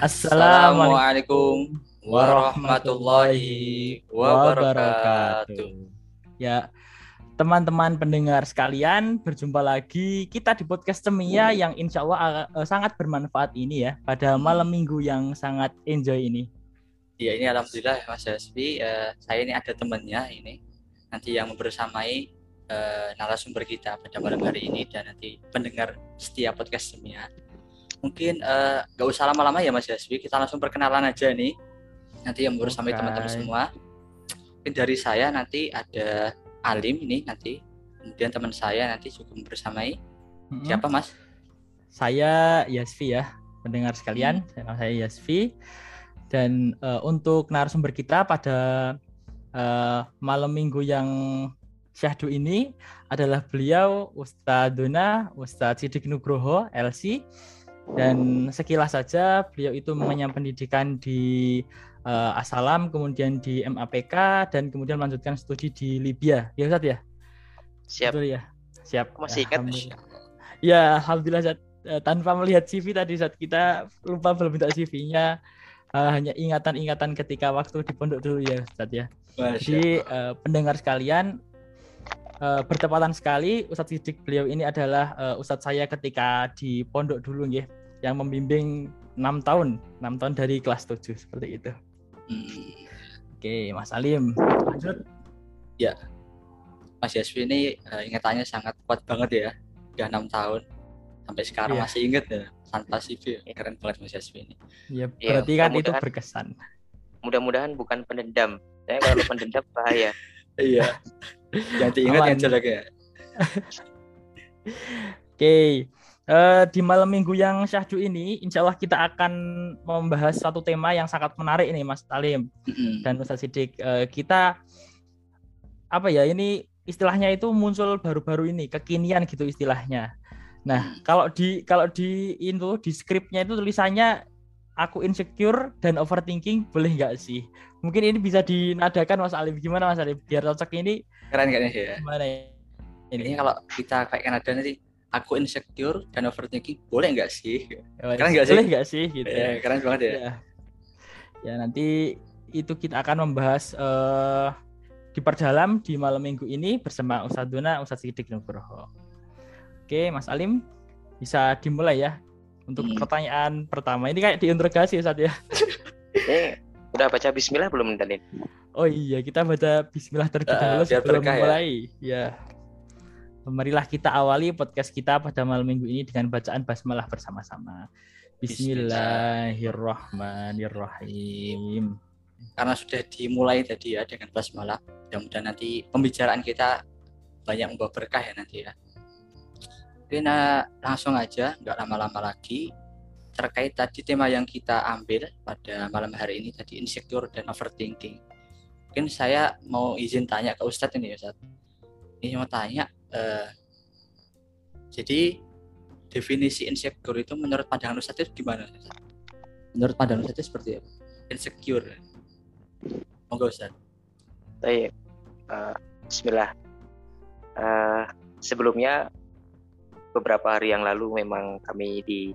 Assalamualaikum warahmatullahi wabarakatuh. Ya, teman-teman pendengar sekalian, berjumpa lagi kita di podcast Cemia yang insya Allah uh, sangat bermanfaat ini ya pada malam minggu yang sangat enjoy ini. Ya ini alhamdulillah Mas Hasbi, uh, saya ini ada temannya ini nanti yang membersamai uh, narasumber kita pada malam hari ini dan nanti pendengar setiap podcast Cemia mungkin uh, gak usah lama-lama ya Mas Yaswi. Kita langsung perkenalan aja nih. Nanti yang bersama okay. teman-teman semua. Mungkin dari saya nanti ada Alim ini nanti. Kemudian teman saya nanti juga bersamai hmm. siapa Mas? Saya Yasvi ya mendengar sekalian. Hmm. saya Yasvi dan uh, untuk narasumber kita pada uh, malam minggu yang syahdu ini adalah beliau Ustadz Dona Ustadz Sidik Nugroho LC dan sekilas saja beliau itu mengenyam pendidikan di uh, Asalam, kemudian di MAPK dan kemudian melanjutkan studi di Libya. Ya Ustaz ya? Siap. Betul ya? Siap. Masih ingat? Ya, alhamdulillah Ustaz. Uh, tanpa melihat CV tadi saat kita lupa belum minta CV-nya. Uh, eh, hanya ingatan-ingatan ketika waktu di pondok dulu ya Ustaz ya. Jadi uh, pendengar sekalian uh, bertepatan sekali Ustadz Sidik beliau ini adalah uh, Ustadz saya ketika di pondok dulu ya yang membimbing enam tahun, enam tahun dari kelas 7 seperti itu. Hmm. Oke, Mas Alim, lanjut. Ya, Mas Yaswi ini uh, ingatannya sangat kuat banget ya, udah enam tahun sampai sekarang ya. masih inget ya tanpa CV keren banget Mas Yaswi ini. Ya, iya, berarti ya, kan itu berkesan. Mudah-mudahan bukan pendendam. Saya kalau pendendam bahaya. iya. Jangan diingat yang jelek ya. Oke, Uh, di malam minggu yang syahdu ini, insya Allah kita akan membahas satu tema yang sangat menarik ini, Mas Talim dan Ustaz Sidik. Uh, kita apa ya? Ini istilahnya itu muncul baru-baru ini, kekinian gitu istilahnya. Nah, mm. kalau di kalau di itu di skripnya itu tulisannya aku insecure dan overthinking boleh nggak sih? Mungkin ini bisa dinadakan Mas Alim. Gimana Mas Alim? Biar cocok ini. Keren kayaknya ya. Gimana ya? Ini kalau kita kayak Kanada nanti aku insecure dan overthinking boleh nggak sih? Oh, keren nggak sih? Boleh nggak sih? Gitu. Ya, keren banget ya. ya. Ya nanti itu kita akan membahas uh, diperdalam di malam minggu ini bersama Ustadz Duna, Ustadz Sidik Nugroho. Oke, Mas Alim bisa dimulai ya untuk hmm. pertanyaan pertama. Ini kayak diinterogasi Ustadz ya. Ini udah baca Bismillah belum Dalin? Oh iya, kita baca Bismillah terlebih dahulu uh, sebelum ya. mulai. Ya. ya. Marilah kita awali podcast kita pada malam minggu ini dengan bacaan basmalah bersama-sama. Bismillahirrahmanirrahim. Karena sudah dimulai tadi ya dengan basmalah, mudah-mudahan nanti pembicaraan kita banyak membawa berkah ya nanti ya. Oke, nah langsung aja, nggak lama-lama lagi terkait tadi tema yang kita ambil pada malam hari ini tadi insecure dan overthinking. Mungkin saya mau izin tanya ke Ustadz ini ya Ustadz. Ini mau tanya uh, jadi definisi insecure itu menurut pandangan Ustaz itu gimana? Menurut pandangan Ustaz seperti apa? Insecure. Monggo Ustaz. Baik. Uh, Bismillah. Uh, sebelumnya beberapa hari yang lalu memang kami di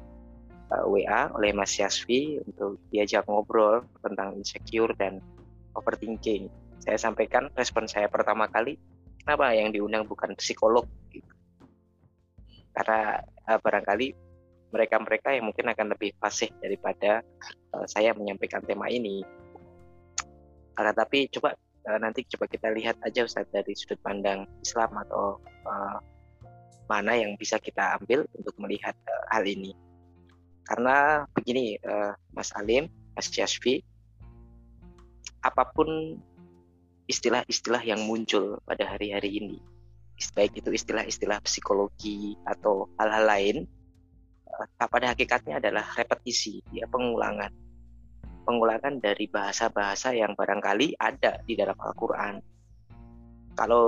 uh, WA oleh Mas Yasvi untuk diajak ngobrol tentang insecure dan overthinking. Saya sampaikan respon saya pertama kali kenapa yang diundang bukan psikolog gitu. karena uh, barangkali mereka-mereka yang mungkin akan lebih fasih daripada uh, saya menyampaikan tema ini uh, tapi coba uh, nanti coba kita lihat aja Ustaz dari sudut pandang Islam atau uh, mana yang bisa kita ambil untuk melihat uh, hal ini karena begini uh, Mas Alim Mas Jasfi apa pun istilah-istilah yang muncul pada hari-hari ini. Baik itu istilah-istilah psikologi atau hal-hal lain uh, pada hakikatnya adalah repetisi ya pengulangan. Pengulangan dari bahasa-bahasa yang barangkali ada di dalam Al-Qur'an. Kalau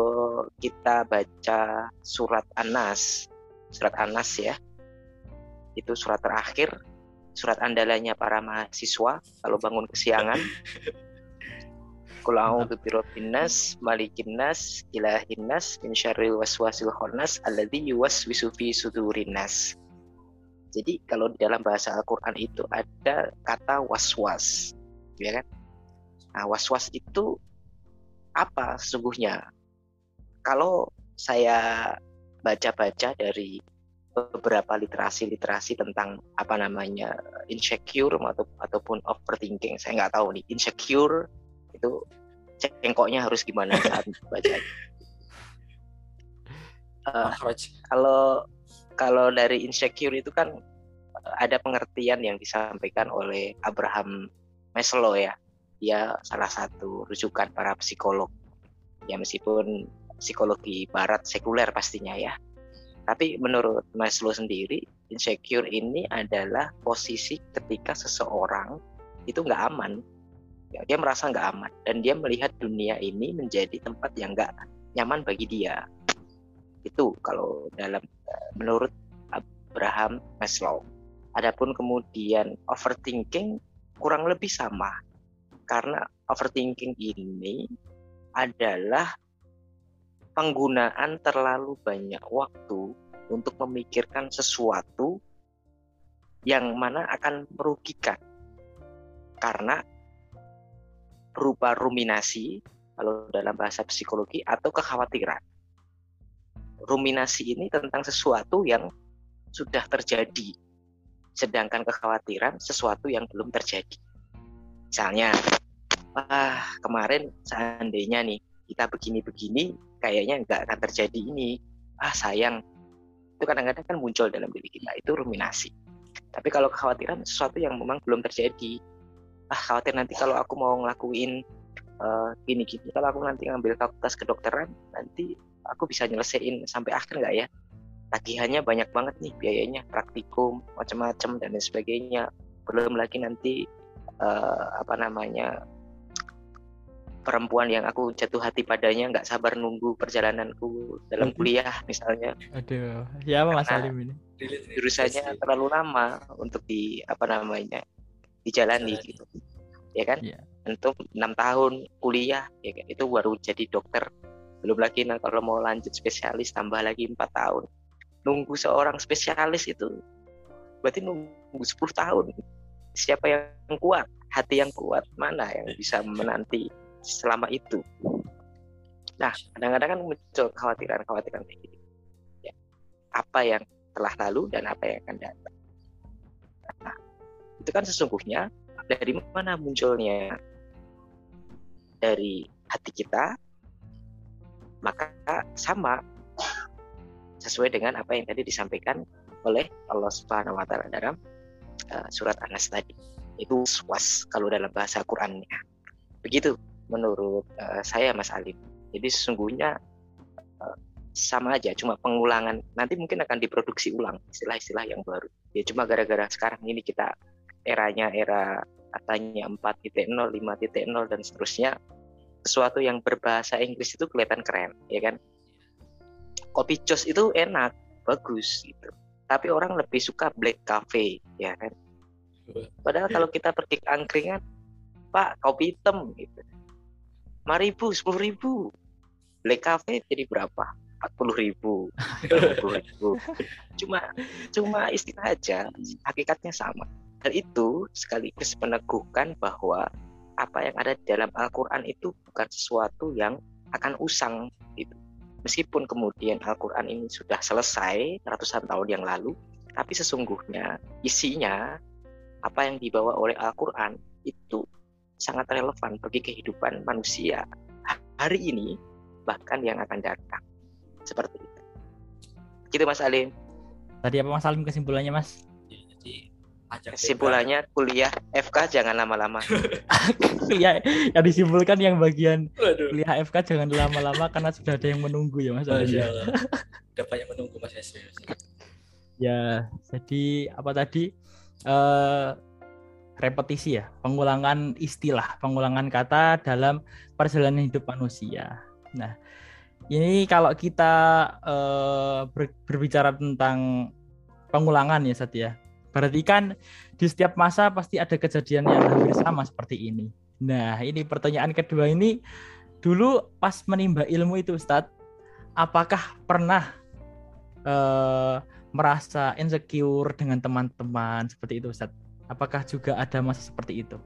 kita baca surat An-Nas surat An-Nas ya itu surat terakhir surat andalanya para mahasiswa kalau bangun kesiangan Qul a'udzu birabbin nas, malikin nas, ilahin nas, min syarril waswasil khannas alladzi yuwaswisu fi sudurin nas. Jadi kalau di dalam bahasa Al-Quran itu ada kata was-was, ya kan? Nah, was-was itu apa sesungguhnya? Kalau saya baca-baca dari beberapa literasi-literasi tentang apa namanya insecure atau ataupun overthinking, saya nggak tahu nih insecure itu cengkoknya harus gimana saat baca. Uh, kalau kalau dari insecure itu kan eh, ada pengertian yang disampaikan oleh Abraham Maslow ya. Dia salah satu rujukan para psikolog. Ya meskipun psikologi barat sekuler pastinya ya. Tapi menurut Maslow sendiri, insecure ini adalah posisi ketika seseorang itu nggak aman. Ya, dia merasa nggak aman dan dia melihat dunia ini menjadi tempat yang nggak nyaman bagi dia. Itu kalau dalam menurut Abraham Maslow. Adapun kemudian overthinking kurang lebih sama. Karena overthinking ini adalah penggunaan terlalu banyak waktu untuk memikirkan sesuatu yang mana akan merugikan. Karena berupa ruminasi kalau dalam bahasa psikologi atau kekhawatiran ruminasi ini tentang sesuatu yang sudah terjadi, sedangkan kekhawatiran sesuatu yang belum terjadi. Misalnya, ah kemarin seandainya nih kita begini-begini, kayaknya nggak akan terjadi ini. Ah sayang, itu kadang-kadang kan muncul dalam diri kita, itu ruminasi. Tapi kalau kekhawatiran sesuatu yang memang belum terjadi, ah khawatir nanti kalau aku mau ngelakuin uh, gini-gini, kalau aku nanti ngambil fakultas kedokteran, nanti aku bisa nyelesain sampai akhir nggak ya? Tagihannya banyak banget nih biayanya praktikum macam-macam dan lain sebagainya. Belum lagi nanti uh, apa namanya perempuan yang aku jatuh hati padanya nggak sabar nunggu perjalananku dalam kuliah misalnya. Aduh ya apa mas Alim ini? Jurusannya terlalu lama untuk di apa namanya dijalani gitu. Ya kan? Yeah. untuk enam tahun kuliah ya kan? Itu baru jadi dokter. Belum lagi nah, kalau mau lanjut spesialis tambah lagi empat tahun. Nunggu seorang spesialis itu berarti nunggu 10 tahun. Siapa yang kuat? Hati yang kuat. Mana yang bisa menanti selama itu? Nah kadang-kadang kan muncul kekhawatiran-kekhawatiran kayak gitu ya. apa yang telah lalu dan apa yang akan datang itu kan sesungguhnya dari mana munculnya dari hati kita maka sama sesuai dengan apa yang tadi disampaikan oleh Allah Subhanahu wa taala dalam uh, surat Anas tadi. Itu was kalau dalam bahasa Qur'annya. Begitu menurut uh, saya Mas Alim. Jadi sesungguhnya uh, sama aja, cuma pengulangan. Nanti mungkin akan diproduksi ulang istilah-istilah yang baru. Ya cuma gara-gara sekarang ini kita eranya era katanya 4.0, 5.0 dan seterusnya sesuatu yang berbahasa Inggris itu kelihatan keren, ya kan? Kopi jos itu enak, bagus gitu. Tapi orang lebih suka black cafe, ya kan? Padahal kalau kita pergi ke angkringan, Pak, kopi hitam gitu. Lima ribu, sepuluh ribu. Black cafe jadi berapa? Empat puluh ribu, puluh ribu. Cuma, cuma istilah aja, hakikatnya sama. Hal itu sekaligus meneguhkan bahwa apa yang ada dalam Al-Quran itu bukan sesuatu yang akan usang gitu. Meskipun kemudian Al-Quran ini sudah selesai ratusan tahun yang lalu, tapi sesungguhnya isinya apa yang dibawa oleh Al-Quran itu sangat relevan bagi kehidupan manusia hari ini bahkan yang akan datang. Seperti itu. Gitu Mas Alim. Tadi apa Mas Alim kesimpulannya Mas? Jadi Kesimpulannya kuliah FK jangan lama-lama. kuliah yang disimpulkan yang bagian Waduh. kuliah FK jangan lama-lama karena sudah ada yang menunggu ya Mas. Udah banyak menunggu Mas Yasir. Ya, jadi apa tadi uh, repetisi ya, pengulangan istilah, pengulangan kata dalam perjalanan hidup manusia. Nah, ini kalau kita uh, ber, berbicara tentang pengulangan ya Sat ya Berarti kan di setiap masa pasti ada kejadian yang hampir sama seperti ini. Nah, ini pertanyaan kedua ini dulu pas menimba ilmu itu Ustadz, apakah pernah uh, merasa insecure dengan teman-teman seperti itu Ustaz. Apakah juga ada masa seperti itu?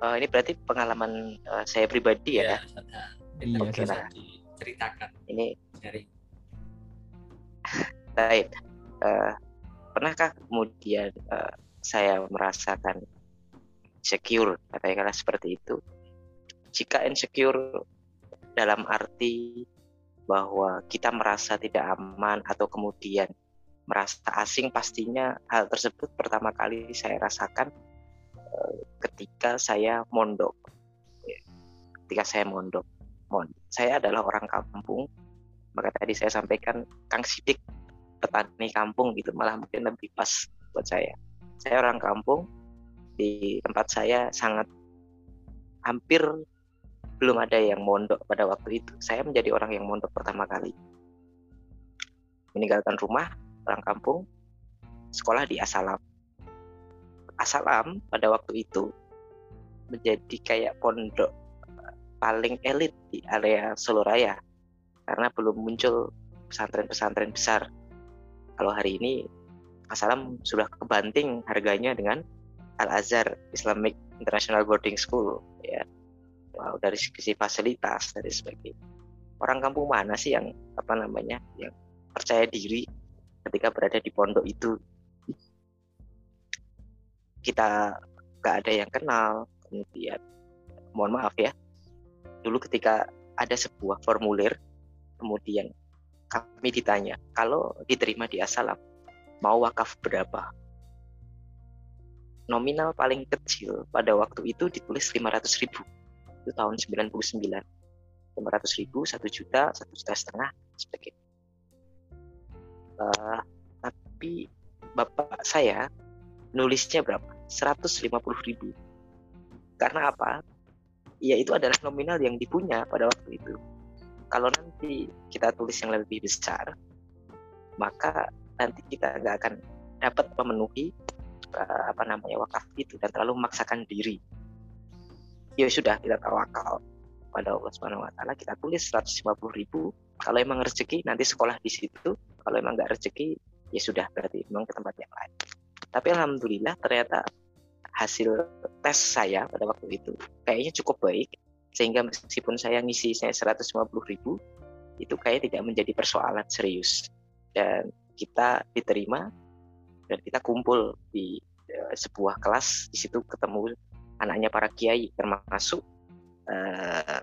Uh, ini berarti pengalaman uh, saya pribadi ya? ya iya, Oke lah. Diceritakan. Ini dari. Baik. Uh, pernahkah kemudian uh, saya merasakan secure, katakanlah seperti itu? Jika insecure dalam arti bahwa kita merasa tidak aman atau kemudian merasa asing pastinya hal tersebut pertama kali saya rasakan uh, ketika saya mondok ketika saya mondok Mon saya adalah orang kampung maka tadi saya sampaikan Kang Sidik petani kampung gitu malah mungkin lebih pas buat saya saya orang kampung di tempat saya sangat hampir belum ada yang mondok pada waktu itu. Saya menjadi orang yang mondok pertama kali. Meninggalkan rumah, orang kampung, sekolah di Asalam. Asalam pada waktu itu menjadi kayak pondok paling elit di area Solo Raya karena belum muncul pesantren-pesantren besar. Kalau hari ini Asalam sudah kebanting harganya dengan Al Azhar Islamic International Boarding School ya. Wow, dari sisi fasilitas dari sebagainya orang kampung mana sih yang apa namanya yang percaya diri ketika berada di pondok itu? Kita gak ada yang kenal kemudian mohon maaf ya dulu ketika ada sebuah formulir kemudian kami ditanya kalau diterima di asalam mau wakaf berapa? Nominal paling kecil pada waktu itu ditulis 500 ribu. Itu tahun 99 500 ribu satu juta satu juta setengah sebagai uh, tapi bapak saya nulisnya berapa? 150 ribu. Karena apa? Ya itu adalah nominal yang dipunya pada waktu itu kalau nanti kita tulis yang lebih besar maka nanti kita nggak akan dapat memenuhi uh, apa namanya wakaf itu dan terlalu memaksakan diri. Ya sudah kita tawakal pada Allah Subhanahu wa taala kita tulis 150 ribu. Kalau emang rezeki nanti sekolah di situ. Kalau emang nggak rezeki ya sudah berarti memang ke tempat yang lain. Tapi alhamdulillah ternyata hasil tes saya pada waktu itu kayaknya cukup baik sehingga meskipun saya ngisi saya 150 ribu itu kayak tidak menjadi persoalan serius. Dan kita diterima dan kita kumpul di uh, sebuah kelas. Di situ ketemu anaknya para kiai termasuk uh,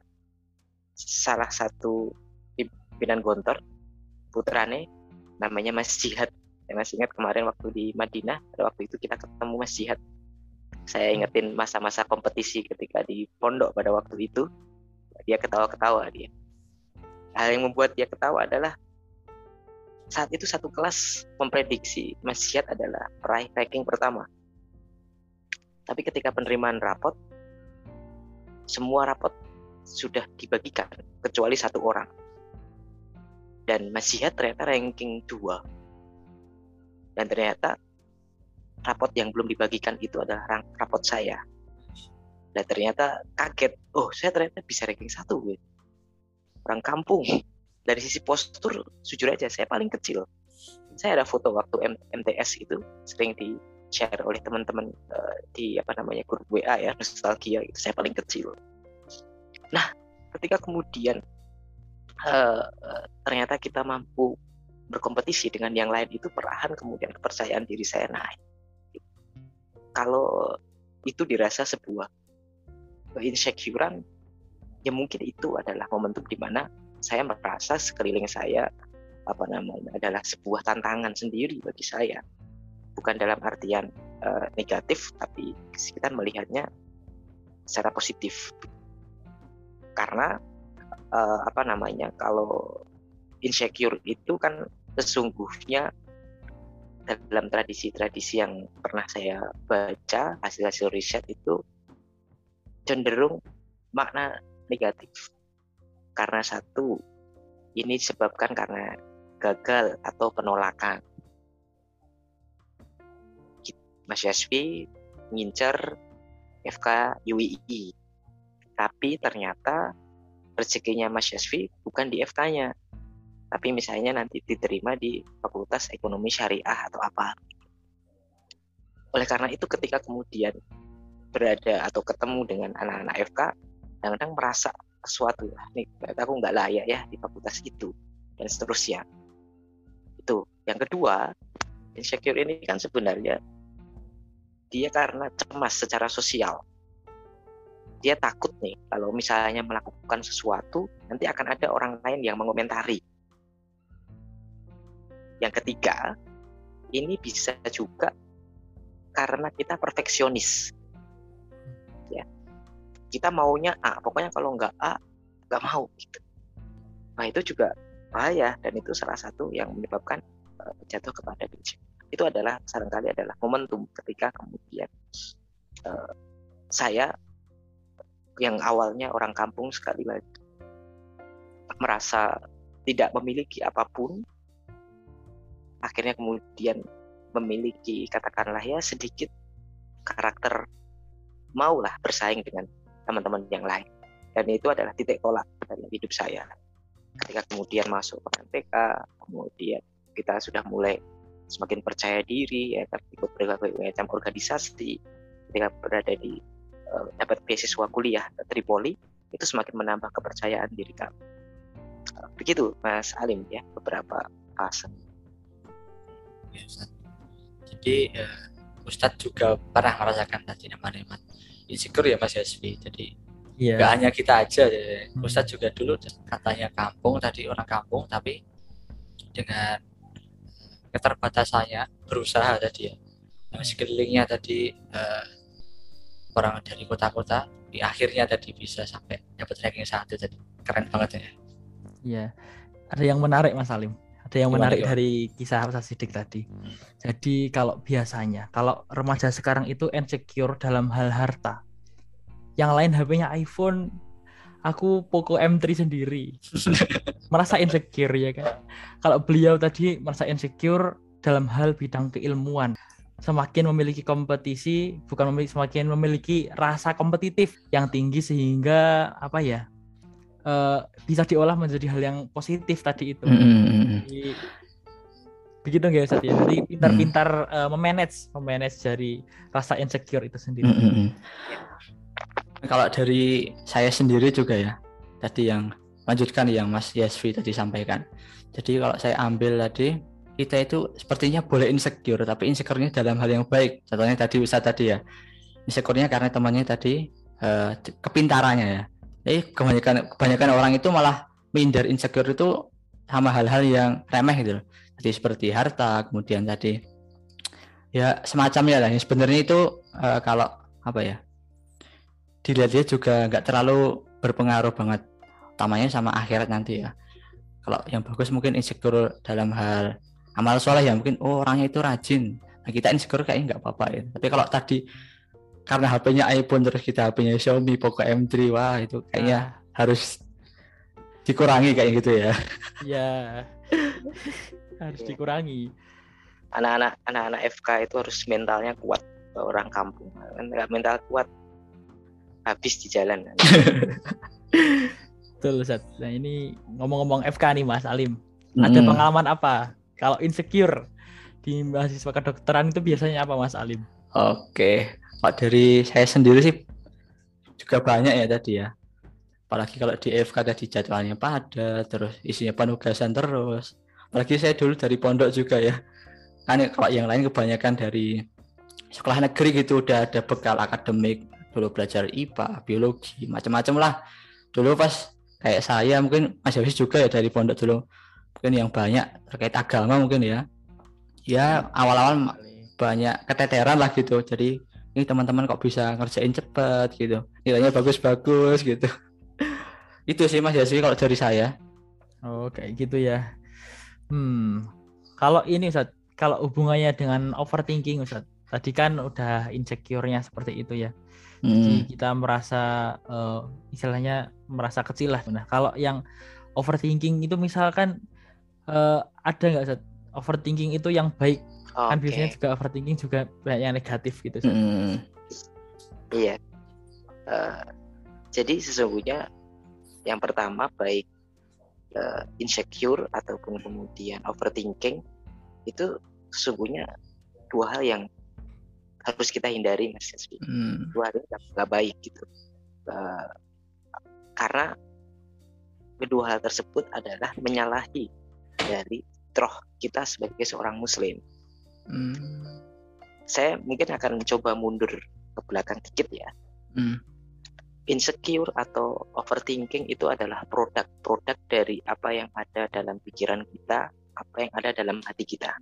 salah satu pimpinan Gontor putrane namanya Mas Jihad. Saya masih ingat kemarin waktu di Madinah pada waktu itu kita ketemu Mas Jihad saya ingetin masa-masa kompetisi ketika di pondok pada waktu itu dia ketawa-ketawa dia hal yang membuat dia ketawa adalah saat itu satu kelas memprediksi Mas adalah peraih ranking pertama tapi ketika penerimaan rapot, semua rapot sudah dibagikan kecuali satu orang. Dan Mas ternyata ranking 2. Dan ternyata rapot yang belum dibagikan itu adalah rapot saya. Dan ternyata kaget, oh saya ternyata bisa ranking satu. Orang kampung. Dari sisi postur, jujur aja, saya paling kecil. Saya ada foto waktu MTS itu, sering di share oleh teman-teman uh, di apa namanya grup WA ya nostalgia itu saya paling kecil. Nah, ketika kemudian uh, ternyata kita mampu berkompetisi dengan yang lain itu perlahan kemudian kepercayaan diri saya naik. Kalau itu dirasa sebuah insecurean, ya mungkin itu adalah momentum di mana saya merasa sekeliling saya apa namanya adalah sebuah tantangan sendiri bagi saya. Bukan dalam artian uh, negatif tapi kita melihatnya secara positif. Karena uh, apa namanya kalau insecure itu kan sesungguhnya dalam tradisi-tradisi yang pernah saya baca hasil-hasil riset itu cenderung makna negatif karena satu ini disebabkan karena gagal atau penolakan Mas Yasvi ngincer FK UII. Tapi ternyata rezekinya Mas Yasvi bukan di FK-nya. Tapi misalnya nanti diterima di Fakultas Ekonomi Syariah atau apa. Oleh karena itu ketika kemudian berada atau ketemu dengan anak-anak FK, kadang-kadang merasa sesuatu, nih aku nggak layak ya di fakultas itu dan seterusnya. Itu. Yang kedua, insecure ini kan sebenarnya dia karena cemas secara sosial dia takut nih kalau misalnya melakukan sesuatu nanti akan ada orang lain yang mengomentari. Yang ketiga, ini bisa juga karena kita perfeksionis. Ya. Kita maunya A, pokoknya kalau nggak A, nggak mau gitu. Nah, itu juga bahaya dan itu salah satu yang menyebabkan uh, jatuh kepada benci. Itu adalah sering kali adalah momentum ketika kemudian uh, saya yang awalnya orang kampung sekali lagi merasa tidak memiliki apa pun akhirnya kemudian memiliki katakanlah ya sedikit karakter maulah bersaing dengan teman-teman yang lain dan itu adalah titik tolak dalam hidup saya ketika kemudian masuk ke MPK kemudian kita sudah mulai semakin percaya diri ya ikut berbagai macam organisasi ketika berada di uh, dapat beasiswa kuliah Tripoli itu semakin menambah kepercayaan diri kami. Begitu Mas Alim ya beberapa fase. Ya, Jadi uh, Ustadz juga pernah merasakan tadi teman-teman insecure ya Mas Yasvi. Jadi yeah. gak hanya kita aja, ya. Hmm. Ustadz juga dulu katanya kampung tadi orang kampung tapi dengan keterbatasannya berusaha tadi ya. Sekelilingnya tadi uh, orang dari kota-kota di akhirnya tadi bisa sampai dapat ranking satu jadi keren banget ya iya ada yang menarik Mas Salim ada yang menarik dari kisah Mas Sidik tadi. Jadi kalau biasanya kalau remaja sekarang itu insecure dalam hal harta. Yang lain HP-nya iPhone aku Poco M3 sendiri. Merasa insecure ya kan? Kalau beliau tadi merasa insecure dalam hal bidang keilmuan. Semakin memiliki kompetisi bukan memiliki semakin memiliki rasa kompetitif yang tinggi sehingga apa ya uh, bisa diolah menjadi hal yang positif tadi itu. Mm -hmm. Jadi, begitu nggak Ustaz? Ya jadi pintar-pintar uh, memanage memanage dari rasa insecure itu sendiri. Mm -hmm. kalau dari saya sendiri juga ya tadi yang lanjutkan yang Mas Yasvi tadi sampaikan. Jadi kalau saya ambil tadi kita itu sepertinya boleh insecure tapi insecure-nya dalam hal yang baik. Contohnya tadi bisa tadi ya insecure-nya karena temannya tadi uh, kepintarannya ya jadi kebanyakan kebanyakan orang itu malah minder insecure itu sama hal-hal yang remeh gitu jadi seperti harta kemudian tadi ya semacamnya lah. Sebenarnya itu uh, kalau apa ya dilihat dia juga nggak terlalu berpengaruh banget. Utamanya sama akhirat nanti ya. Kalau yang bagus mungkin insecure dalam hal amal soleh ya. Mungkin oh orangnya itu rajin. Nah, kita insecure kayaknya nggak apa-apa ya. Tapi kalau tadi karena HP-nya iPhone terus kita HP-nya Xiaomi Poco M3 wah itu kayaknya nah. harus dikurangi kayak gitu ya. Ya harus dikurangi. Anak-anak anak-anak FK itu harus mentalnya kuat orang kampung. Kan nggak mental kuat habis di jalan. Betul Ustaz. Nah ini ngomong-ngomong FK nih Mas Alim. Ada hmm. pengalaman apa? Kalau insecure di mahasiswa kedokteran itu biasanya apa Mas Alim? Oke, Pak dari saya sendiri sih juga banyak ya tadi ya. Apalagi kalau di FK tadi jadwalnya padat, terus isinya penugasan terus. Apalagi saya dulu dari pondok juga ya. Kan kalau yang lain kebanyakan dari sekolah negeri gitu udah ada bekal akademik, dulu belajar IPA, biologi, macam-macam lah. Dulu pas kayak saya mungkin masih habis juga ya dari pondok dulu mungkin yang banyak terkait agama mungkin ya ya awal-awal banyak keteteran lah gitu jadi ini teman-teman kok bisa ngerjain cepet? gitu. Nilainya bagus-bagus gitu. Itu sih mas ya sih kalau dari saya. Oh kayak gitu ya. Hmm. Kalau ini Ustaz kalau hubungannya dengan overthinking Ustaz. Tadi kan udah insecure-nya seperti itu ya. Hmm. jadi kita merasa uh, istilahnya merasa kecil lah. Nah kalau yang overthinking itu misalkan uh, ada nggak overthinking itu yang baik okay. kan biasanya juga overthinking juga banyak yang negatif gitu Hmm. iya uh, jadi sesungguhnya yang pertama baik uh, insecure ataupun kemudian overthinking itu sesungguhnya dua hal yang harus kita hindari mas hmm. dua hal yang nggak baik gitu uh, karena kedua hal tersebut adalah menyalahi dari troh kita sebagai seorang muslim hmm. saya mungkin akan mencoba mundur ke belakang dikit ya hmm. insecure atau overthinking itu adalah produk-produk dari apa yang ada dalam pikiran kita apa yang ada dalam hati kita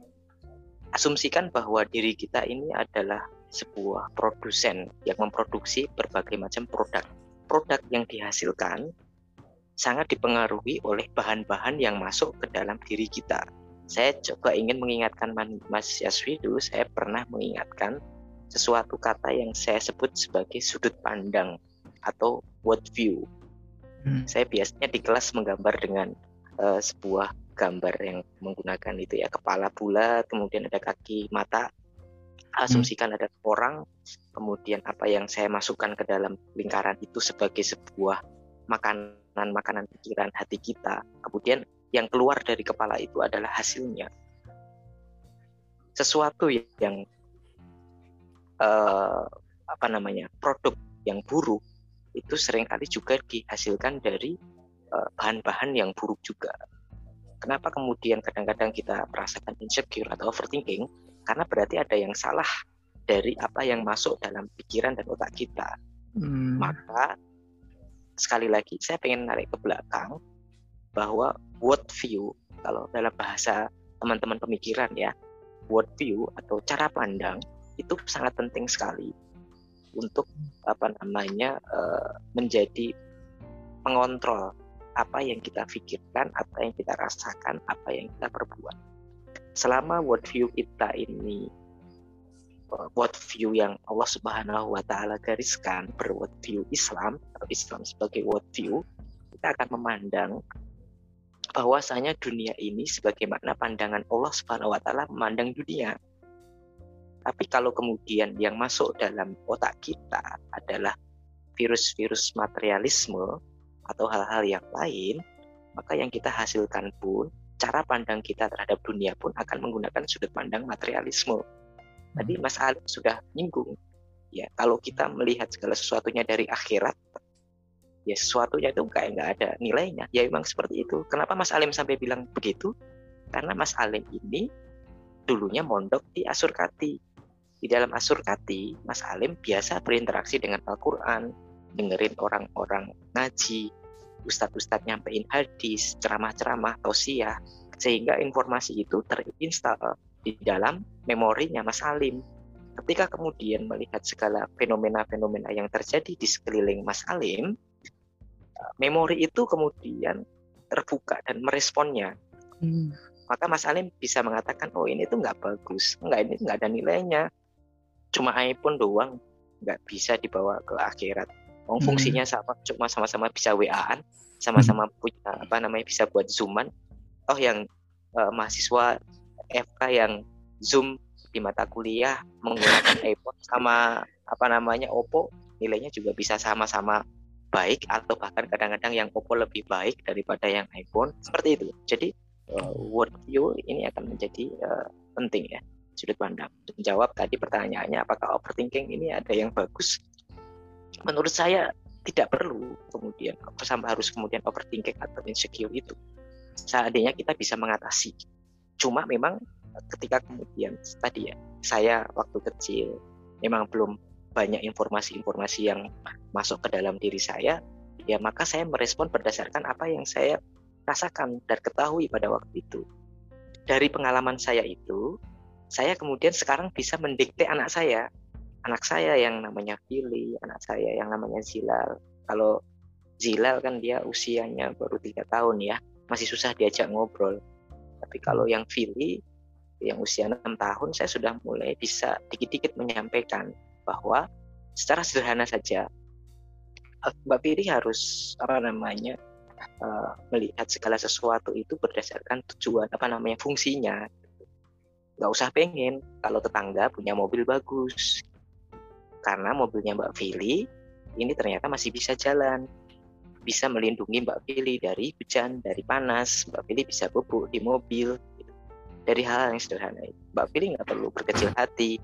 asumsikan bahwa diri kita ini adalah sebuah produsen yang memproduksi berbagai macam produk. Produk yang dihasilkan sangat dipengaruhi oleh bahan-bahan yang masuk ke dalam diri kita. Saya coba ingin mengingatkan Mas Yaswi dulu, saya pernah mengingatkan sesuatu kata yang saya sebut sebagai sudut pandang atau world view. Hmm. Saya biasanya di kelas menggambar dengan uh, sebuah gambar yang menggunakan itu ya kepala bulat, kemudian ada kaki mata. Asumsikan hmm. ada orang, kemudian apa yang saya masukkan ke dalam lingkaran itu sebagai sebuah makanan makanan pikiran hati kita. Kemudian yang keluar dari kepala itu adalah hasilnya. Sesuatu yang uh, apa namanya produk yang buruk itu sering kali juga dihasilkan dari eh, bahan-bahan uh, yang buruk juga. Kenapa kemudian kadang-kadang kita merasakan insecure atau overthinking? Karena berarti ada yang salah dari apa yang masuk dalam pikiran dan otak kita. Hmm. Maka sekali lagi saya pengen narik ke belakang bahwa world view kalau dalam bahasa teman-teman pemikiran ya world view atau cara pandang itu sangat penting sekali untuk apa namanya uh, menjadi pengontrol apa yang kita pikirkan, apa yang kita rasakan, apa yang kita perbuat. Selama worldview kita ini eh, worldview yang Allah Subhanahu wa taala gariskan berworldview Islam atau Islam sebagai worldview, kita akan memandang bahwasanya dunia ini sebagaimana pandangan Allah Subhanahu wa taala memandang dunia. Tapi kalau kemudian yang masuk dalam otak kita adalah virus-virus materialisme, atau hal-hal yang lain, maka yang kita hasilkan pun cara pandang kita terhadap dunia pun akan menggunakan sudut pandang materialisme. Tadi hmm. Mas Ali sudah nyinggung, ya kalau kita melihat segala sesuatunya dari akhirat, ya sesuatunya itu kayak nggak ada nilainya. Ya memang seperti itu. Kenapa Mas Alim sampai bilang begitu? Karena Mas Alim ini dulunya mondok di Asurkati. Di dalam Asurkati, Mas Alim biasa berinteraksi dengan Al-Quran, dengerin orang-orang ngaji, ustadz-ustadz nyampein hadis, ceramah-ceramah, tausiah, sehingga informasi itu terinstal di dalam memorinya Mas Alim. Ketika kemudian melihat segala fenomena-fenomena yang terjadi di sekeliling Mas Alim, memori itu kemudian terbuka dan meresponnya. Hmm. Maka Mas Alim bisa mengatakan, oh ini tuh nggak bagus, nggak ini nggak ada nilainya, cuma iPhone doang, nggak bisa dibawa ke akhirat Oh, fungsinya sama, cuma sama-sama bisa WA-an, sama-sama hmm. punya apa namanya bisa buat zooman. Oh, yang uh, mahasiswa FK yang zoom di mata kuliah menggunakan iPhone sama apa namanya Oppo nilainya juga bisa sama-sama baik atau bahkan kadang-kadang yang Oppo lebih baik daripada yang iPhone seperti itu. Jadi uh, worldview ini akan menjadi uh, penting ya sudut pandang. Menjawab tadi pertanyaannya apakah overthinking ini ada yang bagus menurut saya tidak perlu kemudian sampai harus kemudian overthinking atau insecure itu seandainya kita bisa mengatasi cuma memang ketika kemudian tadi ya saya waktu kecil memang belum banyak informasi-informasi yang masuk ke dalam diri saya ya maka saya merespon berdasarkan apa yang saya rasakan dan ketahui pada waktu itu dari pengalaman saya itu saya kemudian sekarang bisa mendikte anak saya anak saya yang namanya Billy, anak saya yang namanya Zilal. Kalau Zilal kan dia usianya baru tiga tahun ya, masih susah diajak ngobrol. Tapi kalau yang Billy yang usia enam tahun, saya sudah mulai bisa dikit-dikit menyampaikan bahwa secara sederhana saja Mbak Billy harus apa namanya uh, melihat segala sesuatu itu berdasarkan tujuan apa namanya fungsinya. Gak usah pengen kalau tetangga punya mobil bagus, karena mobilnya Mbak Fili ini ternyata masih bisa jalan. bisa melindungi Mbak Fili dari hujan, dari panas, Mbak Fili bisa bubuk di mobil, dari hal, yang sederhana. Mbak Fili nggak perlu berkecil hati,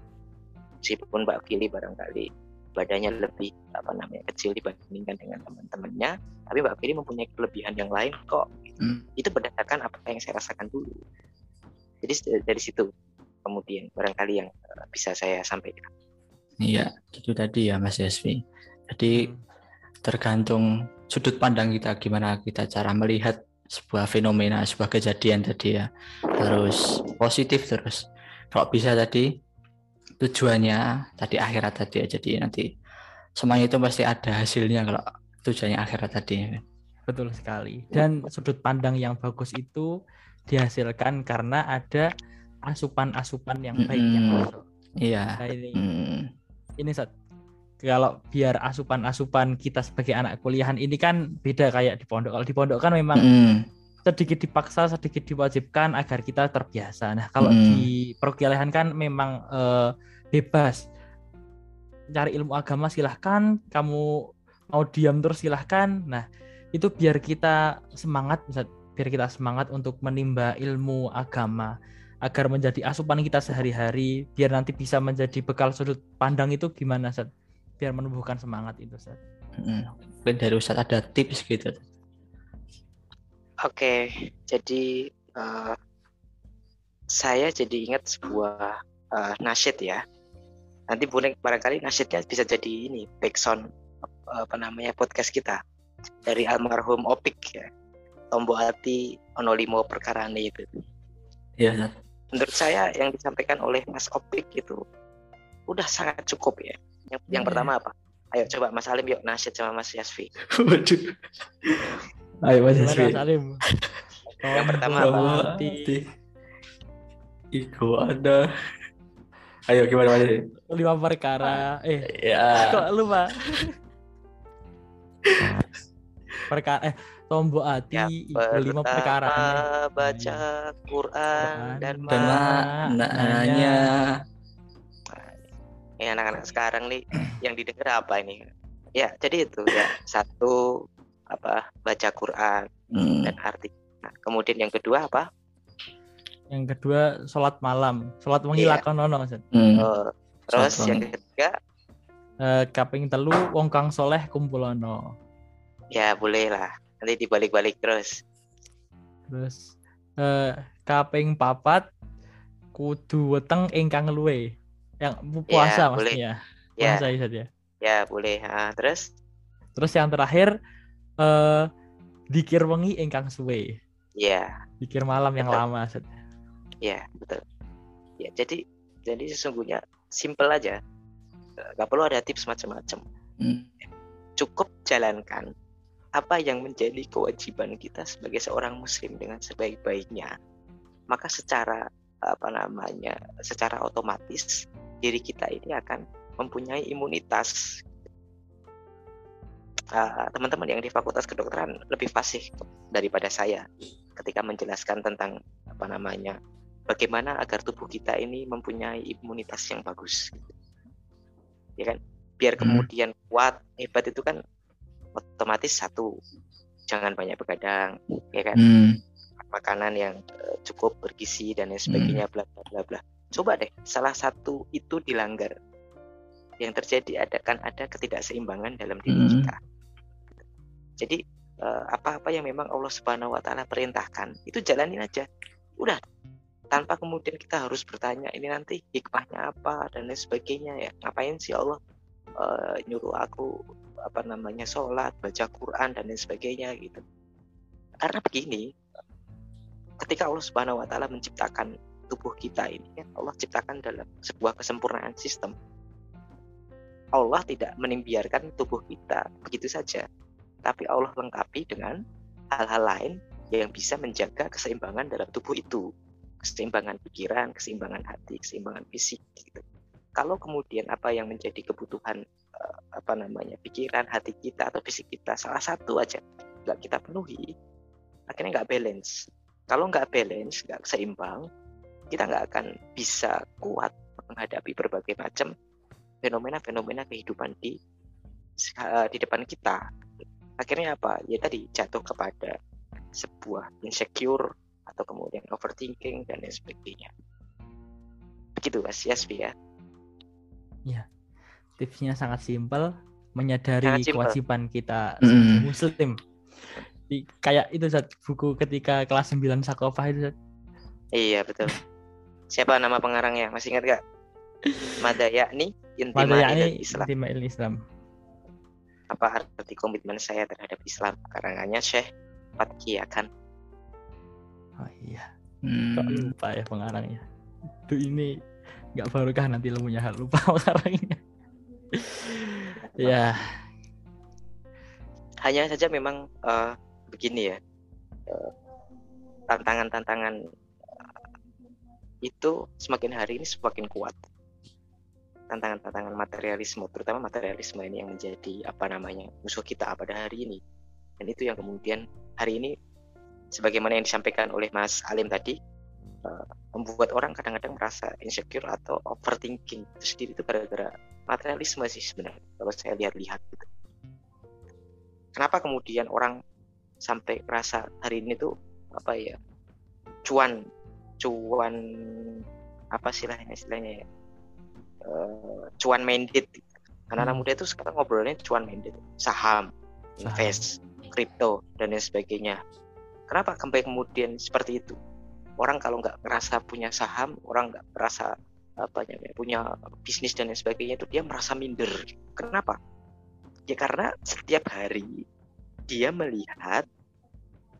meskipun Mbak Fili barangkali badannya lebih apa namanya kecil dibandingkan dengan teman-temannya, tapi Mbak Fili mempunyai kelebihan yang lain kok. Hmm. Itu berdasarkan apa yang saya rasakan dulu. Jadi dari situ kemudian barangkali yang eh, bisa saya sampaikan. Iya, itu tadi ya Mas Yasmi. Jadi hmm. tergantung sudut pandang kita gimana kita cara melihat sebuah fenomena, sebuah kejadian tadi ya. Harus positif terus. Kalau bisa tadi tujuannya tadi akhirat tadi ya. Jadi nanti semuanya itu pasti ada hasilnya kalau tujuannya akhirat tadi. Betul sekali. Dan sudut pandang yang bagus itu dihasilkan karena ada asupan-asupan yang baik mm yang masuk. Iya. Nah, ini, mm. ini saat kalau biar asupan-asupan kita sebagai anak kuliahan ini kan beda kayak di pondok. Kalau di pondok kan memang mm. Sedikit dipaksa, sedikit diwajibkan agar kita terbiasa. Nah, kalau mm. di perkuliahan kan memang uh, bebas. Cari ilmu agama silahkan, kamu mau diam terus silahkan. Nah, itu biar kita semangat, biar kita semangat untuk menimba ilmu agama agar menjadi asupan kita sehari-hari biar nanti bisa menjadi bekal sudut pandang itu gimana Seth? biar menumbuhkan semangat itu Seth. Hmm. Mungkin dari Ustaz ada tips gitu. Oke, jadi uh, saya jadi ingat sebuah uh, nasyid ya. Nanti boleh barangkali nasyidnya bisa jadi ini backsound apa namanya podcast kita dari almarhum Opik ya. Tombo hati onolimo perkara itu. Iya menurut saya yang disampaikan oleh Mas Opik itu udah sangat cukup ya. Yang, yang iya. pertama apa? Ayo coba Mas Alim yuk nasyid sama Mas Yasfi. Waduh. Ayo Mas Yasfi. Mas Alim. yang pertama apa? Iku ada. Ayo gimana Mas Lima perkara. Eh. Ya. Kok lupa? perkara eh tombok hati ya, lima perkara baca Quran dan maknanya ini anak-anak sekarang nih yang didengar apa ini ya jadi itu ya satu apa baca Quran hmm. dan arti nah, kemudian yang kedua apa? Yang kedua sholat malam. Sholat menghilangkan yeah. nono hmm. oh, terus sholat yang ketiga? Uh, kaping telu wong kang soleh kumpulono ya boleh lah. Nanti dibalik-balik terus. Terus eh, kaping papat kudu weteng ingkang luwe. Yang puasa ya, maksudnya. Ya. puasa ya. ya. Ya boleh. Ha, terus? Terus yang terakhir eh dikir wengi ingkang suwe. Ya dikir malam yang lama Set. ya betul. Ya jadi jadi sesungguhnya simple aja. Nggak perlu ada tips macam-macam. Hmm. cukup jalankan apa yang menjadi kewajiban kita sebagai seorang muslim dengan sebaik-baiknya. Maka secara apa namanya secara otomatis diri kita ini akan mempunyai imunitas uh, teman-teman yang di fakultas kedokteran lebih fasih daripada saya ketika menjelaskan tentang apa namanya bagaimana agar tubuh kita ini mempunyai imunitas yang bagus ya kan biar hmm. kemudian kuat hebat itu kan otomatis satu jangan banyak begadang ya kan hmm. makanan yang uh, cukup bergizi dan lain sebagainya hmm. bla bla bla bla coba deh salah satu itu dilanggar yang terjadi ada kan ada ketidakseimbangan dalam diri hmm. kita jadi uh, apa-apa yang memang Allah Subhanahu wa taala perintahkan itu jalanin aja. Udah. Tanpa kemudian kita harus bertanya ini nanti hikmahnya apa? dan lain sebagainya ya. Ngapain sih Allah uh, nyuruh aku apa namanya sholat baca Quran dan lain sebagainya gitu. Karena begini ketika Allah Subhanahu Wa Taala menciptakan tubuh kita ini kan Allah ciptakan dalam sebuah kesempurnaan sistem. Allah tidak membiarkan tubuh kita begitu saja tapi Allah lengkapi dengan hal-hal lain yang bisa menjaga keseimbangan dalam tubuh itu. Keseimbangan pikiran keseimbangan hati keseimbangan fisik gitu. Kalau kemudian apa yang menjadi kebutuhan uh, apa namanya pikiran hati kita atau fisik kita salah satu aja nggak kita penuhi akhirnya nggak balance. Kalau nggak balance nggak seimbang kita nggak akan bisa kuat menghadapi berbagai macam fenomena-fenomena kehidupan di uh, di depan kita akhirnya apa? Ya tadi jatuh kepada sebuah insecure atau kemudian overthinking dan lain sebagainya. Begitu mas Yaspi ya. Ya tipsnya sangat simpel menyadari sangat simple. kewajiban kita mm. muslim. Di, kayak itu saat buku ketika kelas 9 Sakofah itu Zat. iya betul. Siapa nama pengarangnya? Masih ingat gak Madayakni Intima Madayakni Islam. Intima Islam apa arti komitmen saya terhadap Islam? Karangannya Syekh Fatki kan oh iya. Hmm. kok lupa ya pengarangnya? Itu ini nggak barokah nanti ilmunya lupa pengarangnya. Ya. Hanya saja memang uh, begini ya uh, tantangan-tantangan uh, itu semakin hari ini semakin kuat tantangan-tantangan materialisme, terutama materialisme ini yang menjadi apa namanya musuh kita pada hari ini. Dan itu yang kemudian hari ini, sebagaimana yang disampaikan oleh Mas Alim tadi, uh, membuat orang kadang-kadang merasa insecure atau overthinking itu sendiri itu gara-gara materialisme sih sebenarnya kalau saya lihat-lihat gitu. Kenapa kemudian orang sampai merasa hari ini tuh apa ya cuan cuan apa istilahnya istilahnya ya uh, cuan minded anak-anak hmm. muda itu sekarang ngobrolnya cuan minded saham invest kripto dan lain sebagainya. Kenapa sampai kemudian seperti itu? Orang kalau nggak merasa punya saham orang nggak merasa apa namanya punya bisnis dan lain sebagainya itu dia merasa minder. Kenapa? Ya karena setiap hari dia melihat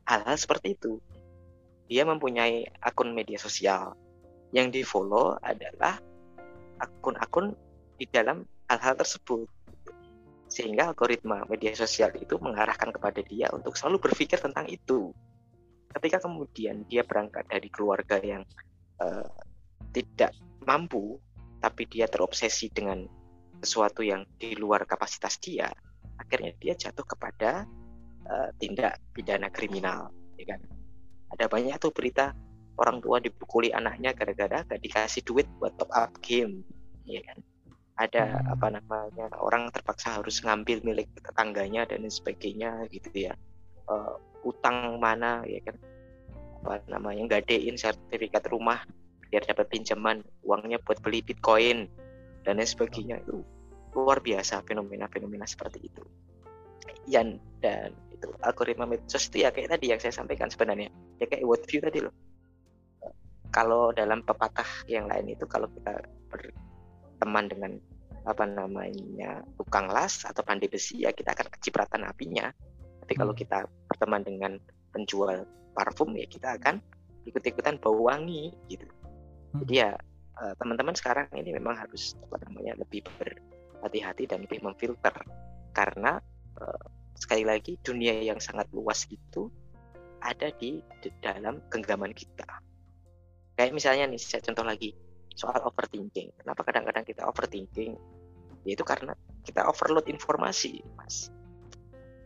hal-hal seperti itu. Dia mempunyai akun media sosial. Yang di follow adalah akun-akun di dalam hal-hal tersebut. Sehingga algoritma media sosial itu mengarahkan kepada dia untuk selalu berpikir tentang itu. Ketika kemudian dia berangkat dari keluarga yang uh, tidak mampu tapi dia terobsesi dengan sesuatu yang di luar kapasitas dia akhirnya dia jatuh kepada uh, tindak pidana kriminal ya kan? Ada banyak tuh berita orang tua dipukuli anaknya gara-gara gak dikasih duit buat top up game ya kan? Ada hmm. apa namanya orang terpaksa harus ngambil milik tetangganya dan sebagainya gitu ya. Uh, utang mana ya kan? Apa namanya gadein sertifikat rumah biar dapat pinjaman uangnya buat beli bitcoin dan lain sebagainya. Itu luar biasa fenomena-fenomena seperti itu. Yang dan itu algoritma medsos itu ya kayak tadi yang saya sampaikan sebenarnya. Ya kayak view tadi loh kalau dalam pepatah yang lain itu kalau kita berteman dengan apa namanya tukang las atau pandai besi ya kita akan kecipratan apinya tapi kalau hmm. kita berteman dengan penjual parfum ya kita akan ikut-ikutan bau wangi gitu hmm. jadi ya eh, teman-teman sekarang ini memang harus apa namanya lebih berhati-hati dan lebih memfilter karena eh, sekali lagi dunia yang sangat luas itu ada di dalam genggaman kita Kayak misalnya nih, saya contoh lagi soal overthinking. Kenapa kadang-kadang kita overthinking? Yaitu karena kita overload informasi, Mas.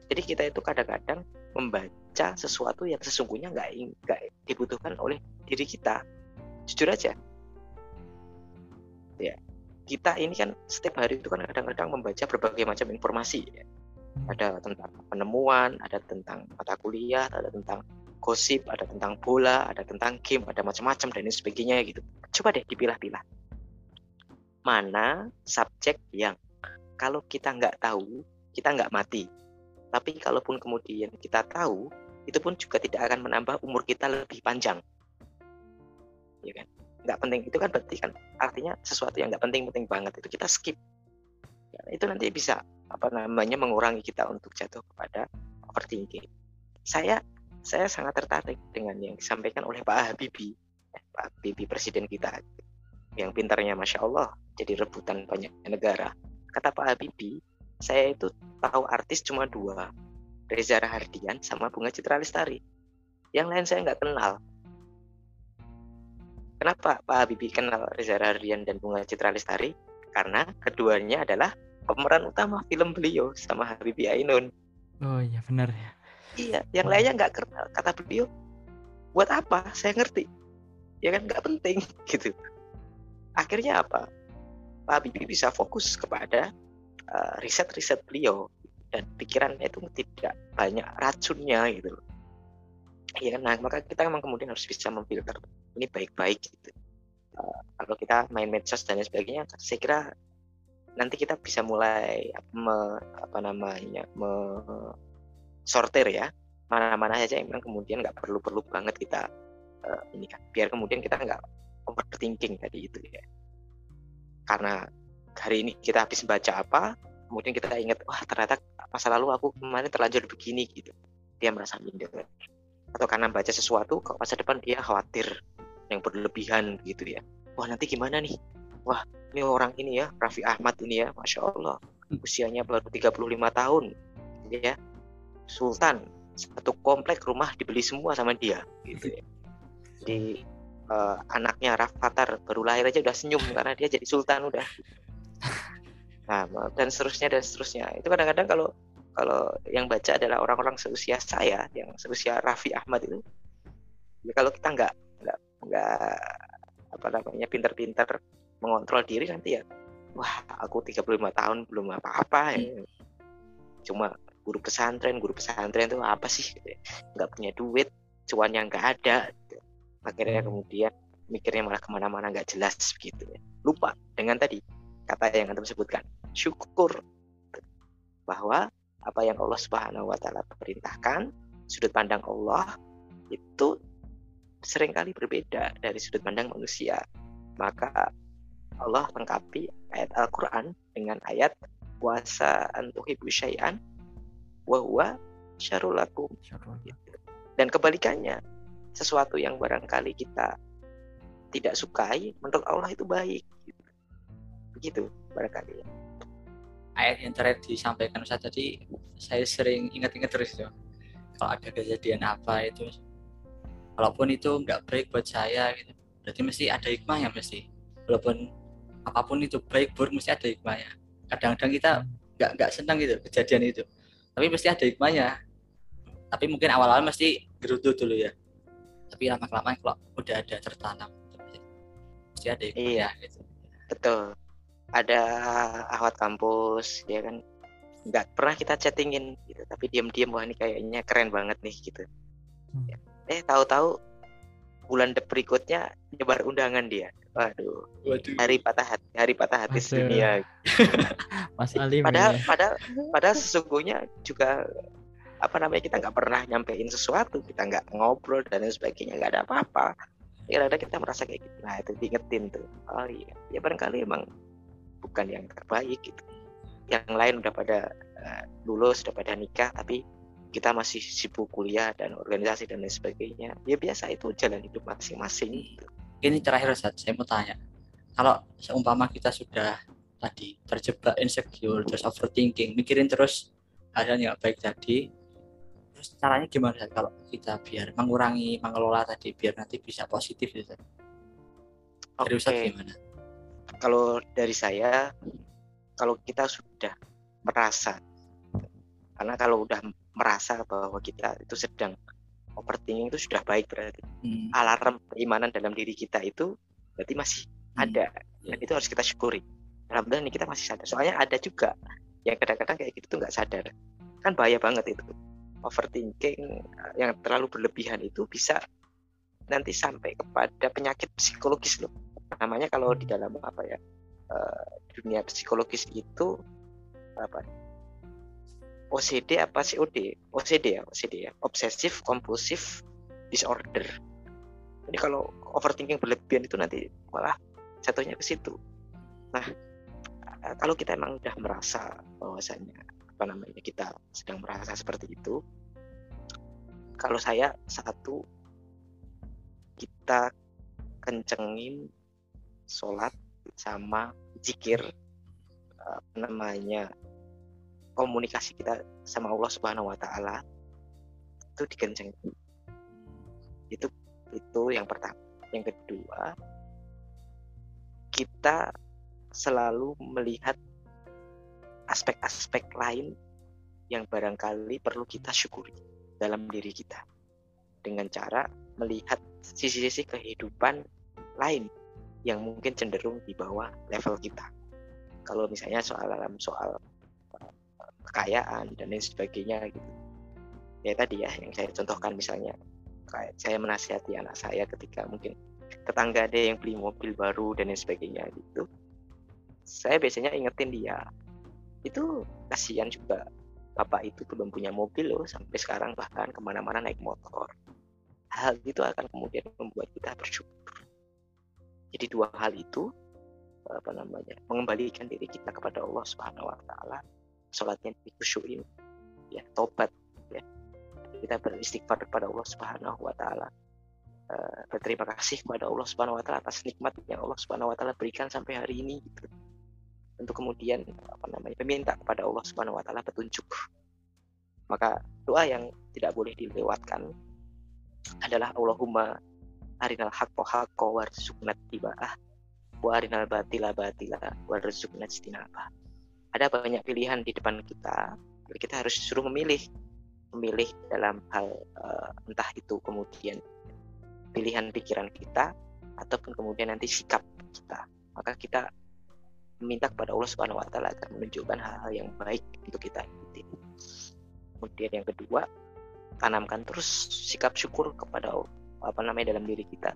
Jadi kita itu kadang-kadang membaca sesuatu yang sesungguhnya nggak nggak dibutuhkan oleh diri kita. Jujur aja. Ya, kita ini kan setiap hari itu kan kadang-kadang membaca berbagai macam informasi. Ya. Ada tentang penemuan, ada tentang mata kuliah, ada tentang gosip, ada tentang bola, ada tentang game, ada macam-macam dan lain sebagainya gitu. Coba deh dipilah-pilah. Mana subjek yang kalau kita nggak tahu, kita nggak mati. Tapi kalaupun kemudian kita tahu, itu pun juga tidak akan menambah umur kita lebih panjang. Ya kan? Nggak penting itu kan berarti kan artinya sesuatu yang nggak penting-penting banget itu kita skip. Ya, itu nanti bisa apa namanya mengurangi kita untuk jatuh kepada overthinking. Saya saya sangat tertarik dengan yang disampaikan oleh Pak Habibie, eh, Pak Habibie presiden kita, yang pintarnya masya Allah jadi rebutan banyak negara. Kata Pak Habibie, saya itu tahu artis cuma dua, Reza Rahardian sama Bunga Citra Lestari. Yang lain saya nggak kenal. Kenapa Pak Habibie kenal Reza Rahardian dan Bunga Citra Lestari? Karena keduanya adalah pemeran utama film beliau sama Habibie Ainun. Oh iya benar ya iya yang lainnya nggak kenal. Kata beliau buat apa? Saya ngerti. Ya kan nggak penting gitu. Akhirnya apa? Pak Bibi bisa fokus kepada uh, riset-riset beliau dan pikirannya itu tidak banyak racunnya gitu ya nah maka kita memang kemudian harus bisa memfilter ini baik-baik gitu. Uh, kalau kita main medsos dan lain sebagainya saya kira nanti kita bisa mulai me, apa namanya me, sortir ya. Mana-mana saja yang kemudian nggak perlu-perlu banget kita uh, ini kan. Biar kemudian kita nggak overthinking tadi itu ya. Karena hari ini kita habis baca apa kemudian kita ingat wah ternyata masa lalu aku kemarin terlanjur begini gitu. Dia merasa minder. Atau karena baca sesuatu ke masa depan dia khawatir yang berlebihan gitu ya. Wah nanti gimana nih? Wah ini orang ini ya Raffi Ahmad ini ya Masya Allah usianya baru 35 tahun ya Sultan satu komplek rumah dibeli semua sama dia gitu ya. Di uh, anaknya Rafathar baru lahir aja udah senyum karena dia jadi sultan udah. Nah dan seterusnya dan seterusnya. Itu kadang-kadang kalau kalau yang baca adalah orang-orang seusia saya yang seusia Raffi Ahmad itu ya kalau kita nggak nggak nggak apa namanya pinter-pinter mengontrol diri nanti ya wah aku 35 tahun belum apa-apa ya. Cuma guru pesantren guru pesantren itu apa sih gitu ya. nggak punya duit cuan yang nggak ada gitu. akhirnya hmm. kemudian mikirnya malah ke mana-mana nggak jelas begitu ya. lupa dengan tadi kata yang anda sebutkan syukur bahwa apa yang Allah Subhanahu wa taala perintahkan sudut pandang Allah itu sering kali berbeda dari sudut pandang manusia maka Allah lengkapi ayat Al-Quran dengan ayat puasa antuhibu syai'an wahwa syarulakum dan kebalikannya sesuatu yang barangkali kita tidak sukai menurut Allah itu baik begitu barangkali. Ayat yang terakhir disampaikan Ustaz tadi saya sering ingat-ingat terus tuh kalau ada kejadian apa itu walaupun itu nggak baik buat saya gitu. Berarti mesti ada hikmahnya mesti. Walaupun apa pun itu baik buruk mesti ada hikmahnya. Kadang-kadang kita nggak nggak senang gitu kejadian itu tapi mesti ada hikmahnya. Tapi mungkin awal-awal mesti gerutu dulu ya. Tapi lama kelamaan kalau udah ada tertanam mesti ada hikmahnya iya, gitu. Betul. Ada ahwat kampus dia kan. Nggak pernah kita chattingin gitu tapi diam-diam wah ini kayaknya keren banget nih gitu. Hmm. eh tahu-tahu bulan berikutnya nyebar undangan dia waduh, waduh. hari patah hati hari patah hati dunia Mas Ali padahal ya. padahal padahal sesungguhnya juga apa namanya kita nggak pernah nyampein sesuatu kita nggak ngobrol dan lain sebagainya nggak ada apa-apa. Ya ada kita merasa kayak gitu. Nah itu diingetin tuh. Oh iya. Ya barangkali emang bukan yang terbaik gitu. Yang lain udah pada uh, lulus udah pada nikah tapi kita masih sibuk kuliah dan organisasi dan lain sebagainya. Ya biasa itu jalan hidup masing-masing gitu. Ini terakhir saat saya mau tanya kalau seumpama kita sudah tadi terjebak insecure terus overthinking mikirin terus hal yang baik tadi terus caranya gimana Sat? kalau kita biar mengurangi mengelola tadi biar nanti bisa positif gitu? Dari okay. gimana? kalau dari saya kalau kita sudah merasa karena kalau udah merasa bahwa kita itu sedang overthinking itu sudah baik berarti. Hmm. alarm keimanan dalam diri kita itu berarti masih hmm. ada dan itu harus kita syukuri. Alhamdulillah ini kita masih sadar. Soalnya ada juga yang kadang-kadang kayak gitu tuh nggak sadar. Kan bahaya banget itu. Overthinking yang terlalu berlebihan itu bisa nanti sampai kepada penyakit psikologis loh. Namanya kalau di dalam apa ya uh, dunia psikologis itu apa OCD apa COD OCD ya OCD ya. Obsesif kompulsif disorder. Jadi kalau overthinking berlebihan itu nanti malah jatuhnya ke situ. Nah eh, kalau kita emang udah merasa bahwasanya apa namanya kita sedang merasa seperti itu kalau saya satu kita kencengin sholat sama zikir apa namanya komunikasi kita sama Allah Subhanahu Wa Taala itu dikenceng itu itu yang pertama. Yang kedua kita selalu melihat aspek-aspek lain yang barangkali perlu kita syukuri dalam diri kita. Dengan cara melihat sisi-sisi kehidupan lain yang mungkin cenderung di bawah level kita. Kalau misalnya soal dalam soal kekayaan dan lain sebagainya gitu. Ya tadi ya yang saya contohkan misalnya kayak saya menasihati anak saya ketika mungkin tetangga ada yang beli mobil baru dan lain sebagainya gitu. Saya biasanya ingetin dia itu kasihan juga bapak itu belum punya mobil loh sampai sekarang bahkan ke mana-mana naik motor. Hal itu akan kemudian membuat kita bersyukur. Jadi dua hal itu apa namanya mengembalikan diri kita kepada Allah Subhanahu Wa Taala sholatnya dikhusyuin ya tobat ya kita beristighfar kepada Allah Subhanahu Wa Taala uh, berterima kasih kepada Allah Subhanahu Wa Taala atas nikmat yang Allah Subhanahu Wa Taala berikan sampai hari ini gitu untuk kemudian apa namanya meminta kepada Allah Subhanahu wa taala petunjuk. Maka doa yang tidak boleh dilewatkan adalah Allahumma arinal haqqo haqqo warzuqna tiba'ah wa arinal batila batila warzuqna istinabah. Ada banyak pilihan di depan kita, kita harus suruh memilih memilih dalam hal uh, entah itu kemudian pilihan pikiran kita ataupun kemudian nanti sikap kita. Maka kita meminta kepada Allah Subhanahu wa taala agar menunjukkan hal-hal yang baik untuk kita. Kemudian yang kedua, tanamkan terus sikap syukur kepada apa namanya dalam diri kita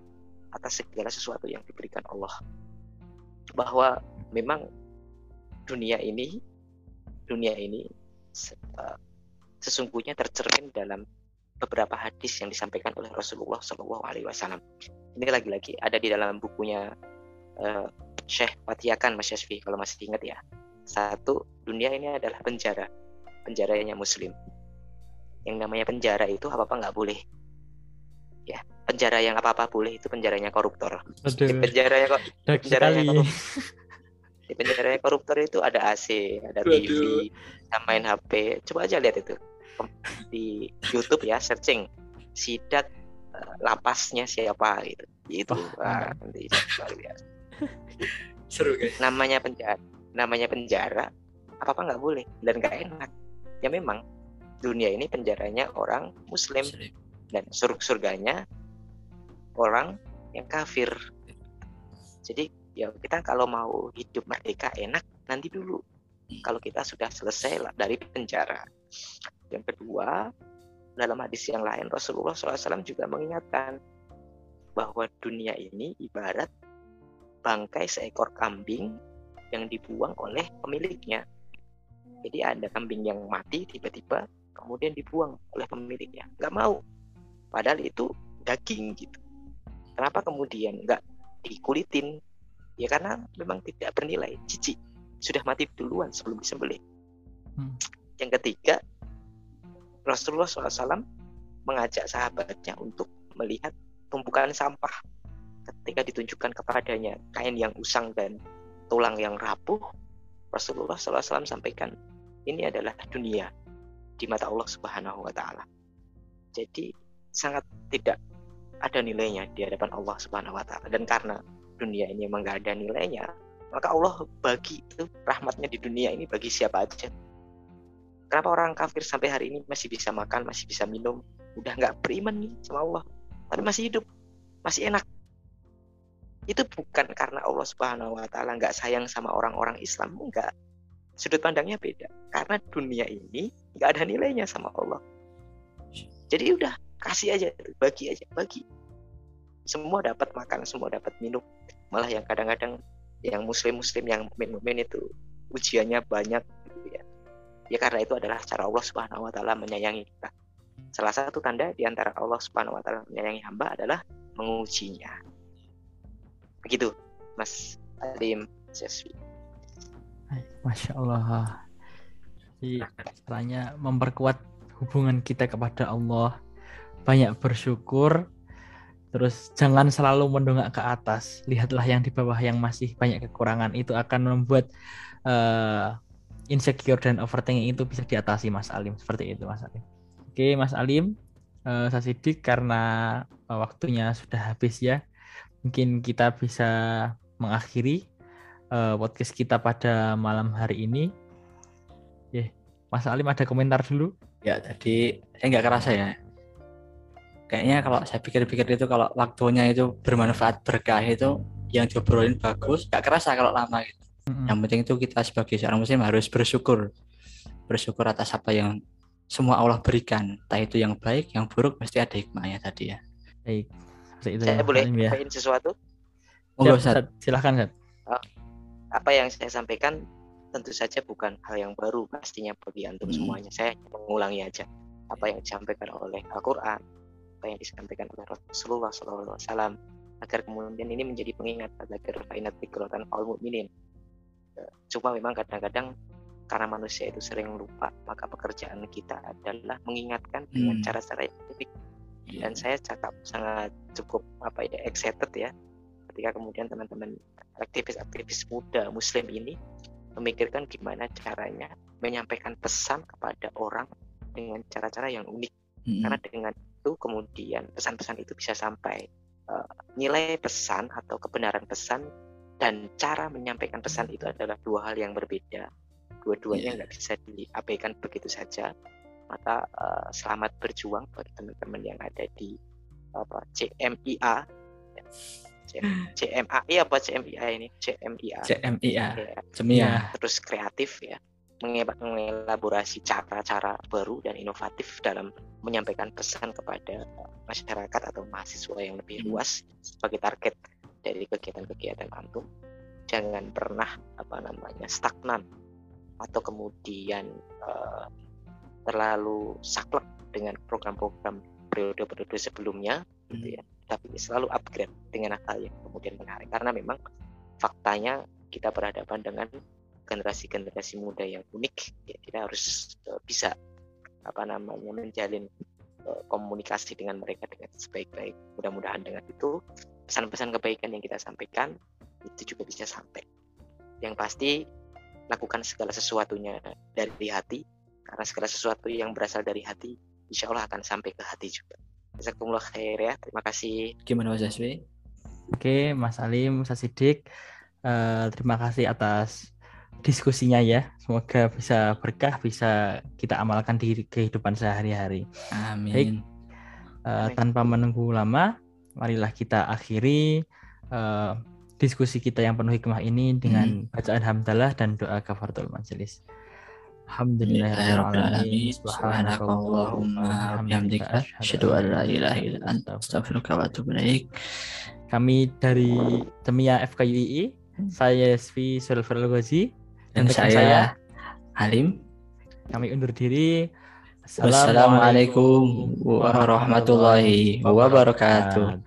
atas segala sesuatu yang diberikan Allah. Bahwa memang dunia ini dunia ini eh, sesungguhnya tercermin dalam beberapa hadis yang disampaikan oleh Rasulullah Shallallahu Alaihi Wasallam. Ini lagi-lagi ada di dalam bukunya uh, Syekh Patiakan Mas Yasfi kalau masih ingat ya. Satu, dunia ini adalah penjara. Penjaranya muslim. Yang namanya penjara itu apa-apa nggak boleh. Ya, penjara yang apa-apa boleh itu penjaranya koruptor. Aduh, penjaranya kok penjaranya koruptor. Di penjaranya koruptor itu ada AC, ada Aduh. TV, bisa main HP. Coba aja lihat itu di YouTube ya, searching sidak uh, lapasnya siapa gitu. Itu oh, nanti luar biasa seru guys namanya penjara namanya penjara apa apa nggak boleh dan nggak enak ya memang dunia ini penjaranya orang muslim, muslim. dan surga surganya orang yang kafir jadi ya kita kalau mau hidup merdeka enak nanti dulu kalau kita sudah selesai dari penjara yang kedua dalam hadis yang lain Rasulullah SAW juga mengingatkan bahwa dunia ini ibarat bangkai seekor kambing yang dibuang oleh pemiliknya. Jadi ada kambing yang mati tiba-tiba kemudian dibuang oleh pemiliknya. Nggak mau. Padahal itu daging gitu. Kenapa kemudian nggak dikulitin? Ya karena memang tidak bernilai, cici Sudah mati duluan sebelum disembelih. Hmm. Yang ketiga, Rasulullah SAW mengajak sahabatnya untuk melihat tumpukan sampah ketika ditunjukkan kepadanya kain yang usang dan tulang yang rapuh, Rasulullah SAW sampaikan, ini adalah dunia di mata Allah Subhanahu wa taala. Jadi sangat tidak ada nilainya di hadapan Allah Subhanahu wa taala dan karena dunia ini memang gak ada nilainya, maka Allah bagi itu rahmatnya di dunia ini bagi siapa aja. Kenapa orang kafir sampai hari ini masih bisa makan, masih bisa minum, udah nggak beriman nih sama Allah, tapi masih hidup, masih enak, itu bukan karena Allah Subhanahu wa taala nggak sayang sama orang-orang Islam, enggak. Sudut pandangnya beda. Karena dunia ini nggak ada nilainya sama Allah. Jadi udah kasih aja, bagi aja, bagi. Semua dapat makan, semua dapat minum. Malah yang kadang-kadang yang muslim-muslim yang mukmin-mukmin itu ujiannya banyak gitu ya. Ya karena itu adalah cara Allah Subhanahu wa taala menyayangi kita. Salah satu tanda di antara Allah Subhanahu wa taala menyayangi hamba adalah mengujinya begitu Mas Alim Seswi Masya Allah jadi istilahnya memperkuat hubungan kita kepada Allah banyak bersyukur terus jangan selalu mendongak ke atas lihatlah yang di bawah yang masih banyak kekurangan itu akan membuat uh, insecure dan overthinking itu bisa diatasi Mas Alim seperti itu Mas Alim oke Mas Alim uh, saya sidik karena uh, waktunya sudah habis ya mungkin kita bisa mengakhiri uh, podcast kita pada malam hari ini. Yeah. Mas Alim ada komentar dulu? Ya, tadi saya nggak kerasa ya. Kayaknya kalau saya pikir-pikir itu kalau waktunya itu bermanfaat berkah itu yang diobrolin bagus, nggak kerasa kalau lama gitu. Mm -hmm. Yang penting itu kita sebagai seorang muslim harus bersyukur bersyukur atas apa yang semua Allah berikan entah itu yang baik yang buruk pasti ada hikmahnya tadi ya baik itu saya ya, boleh ya. sesuatu oh, Siap, silahkan Zat. Uh, apa yang saya sampaikan tentu saja bukan hal yang baru pastinya bagi antum hmm. semuanya saya mengulangi aja apa yang disampaikan oleh Al-Quran apa yang disampaikan oleh Rasulullah SAW agar kemudian ini menjadi pengingat agar fainat fikrotan al mukminin eh, cuma memang kadang-kadang karena manusia itu sering lupa maka pekerjaan kita adalah mengingatkan hmm. dengan cara-cara yang yeah. dan saya cakap sangat cukup apa ya excited ya ketika kemudian teman-teman aktivis-aktivis muda muslim ini memikirkan gimana caranya menyampaikan pesan kepada orang dengan cara-cara yang unik hmm. karena dengan itu kemudian pesan-pesan itu bisa sampai uh, nilai pesan atau kebenaran pesan dan cara menyampaikan pesan itu adalah dua hal yang berbeda. Dua-duanya iya. nggak yeah. bisa diabaikan begitu saja. Maka uh, selamat berjuang bagi teman-teman yang ada di apa CMIA apa CMIA ini? CMIA CMIA ya, terus kreatif ya mengelaborasi cara-cara baru dan inovatif dalam menyampaikan pesan kepada masyarakat atau mahasiswa yang lebih hmm. luas sebagai target dari kegiatan-kegiatan antum jangan pernah apa namanya stagnan atau kemudian uh, terlalu saklek dengan program-program periode-periode sebelumnya gitu hmm. gitu ya tapi selalu upgrade dengan hal yang kemudian menarik karena memang faktanya kita berhadapan dengan generasi-generasi muda yang unik ya kita harus uh, bisa apa namanya menjalin uh, komunikasi dengan mereka dengan sebaik-baik. Mudah-mudahan dengan itu pesan-pesan kebaikan yang kita sampaikan itu juga bisa sampai. Yang pasti lakukan segala sesuatunya dari hati karena segala sesuatu yang berasal dari hati insya Allah akan sampai ke hati juga. Jazakumullah khair ya terima kasih. Gimana Mas Oke Mas Alim Mas Sidik uh, terima kasih atas diskusinya ya semoga bisa berkah bisa kita amalkan di kehidupan sehari-hari amin Baik, uh, tanpa menunggu lama marilah kita akhiri uh, diskusi kita yang penuh hikmah ini dengan hmm. bacaan hamdalah dan doa kafaratul majelis. Alhamdulillahirrahmanirrahim. Subhanakallahumma bihamdika asyhadu an la ilaha illa anta astaghfiruka wa atubu ilaik. Kami dari Temia FKUII, saya Svi Sulfur Ghazi dan, dan saya, saya Halim. Kami undur diri. Assalamualaikum warahmatullahi wabarakatuh.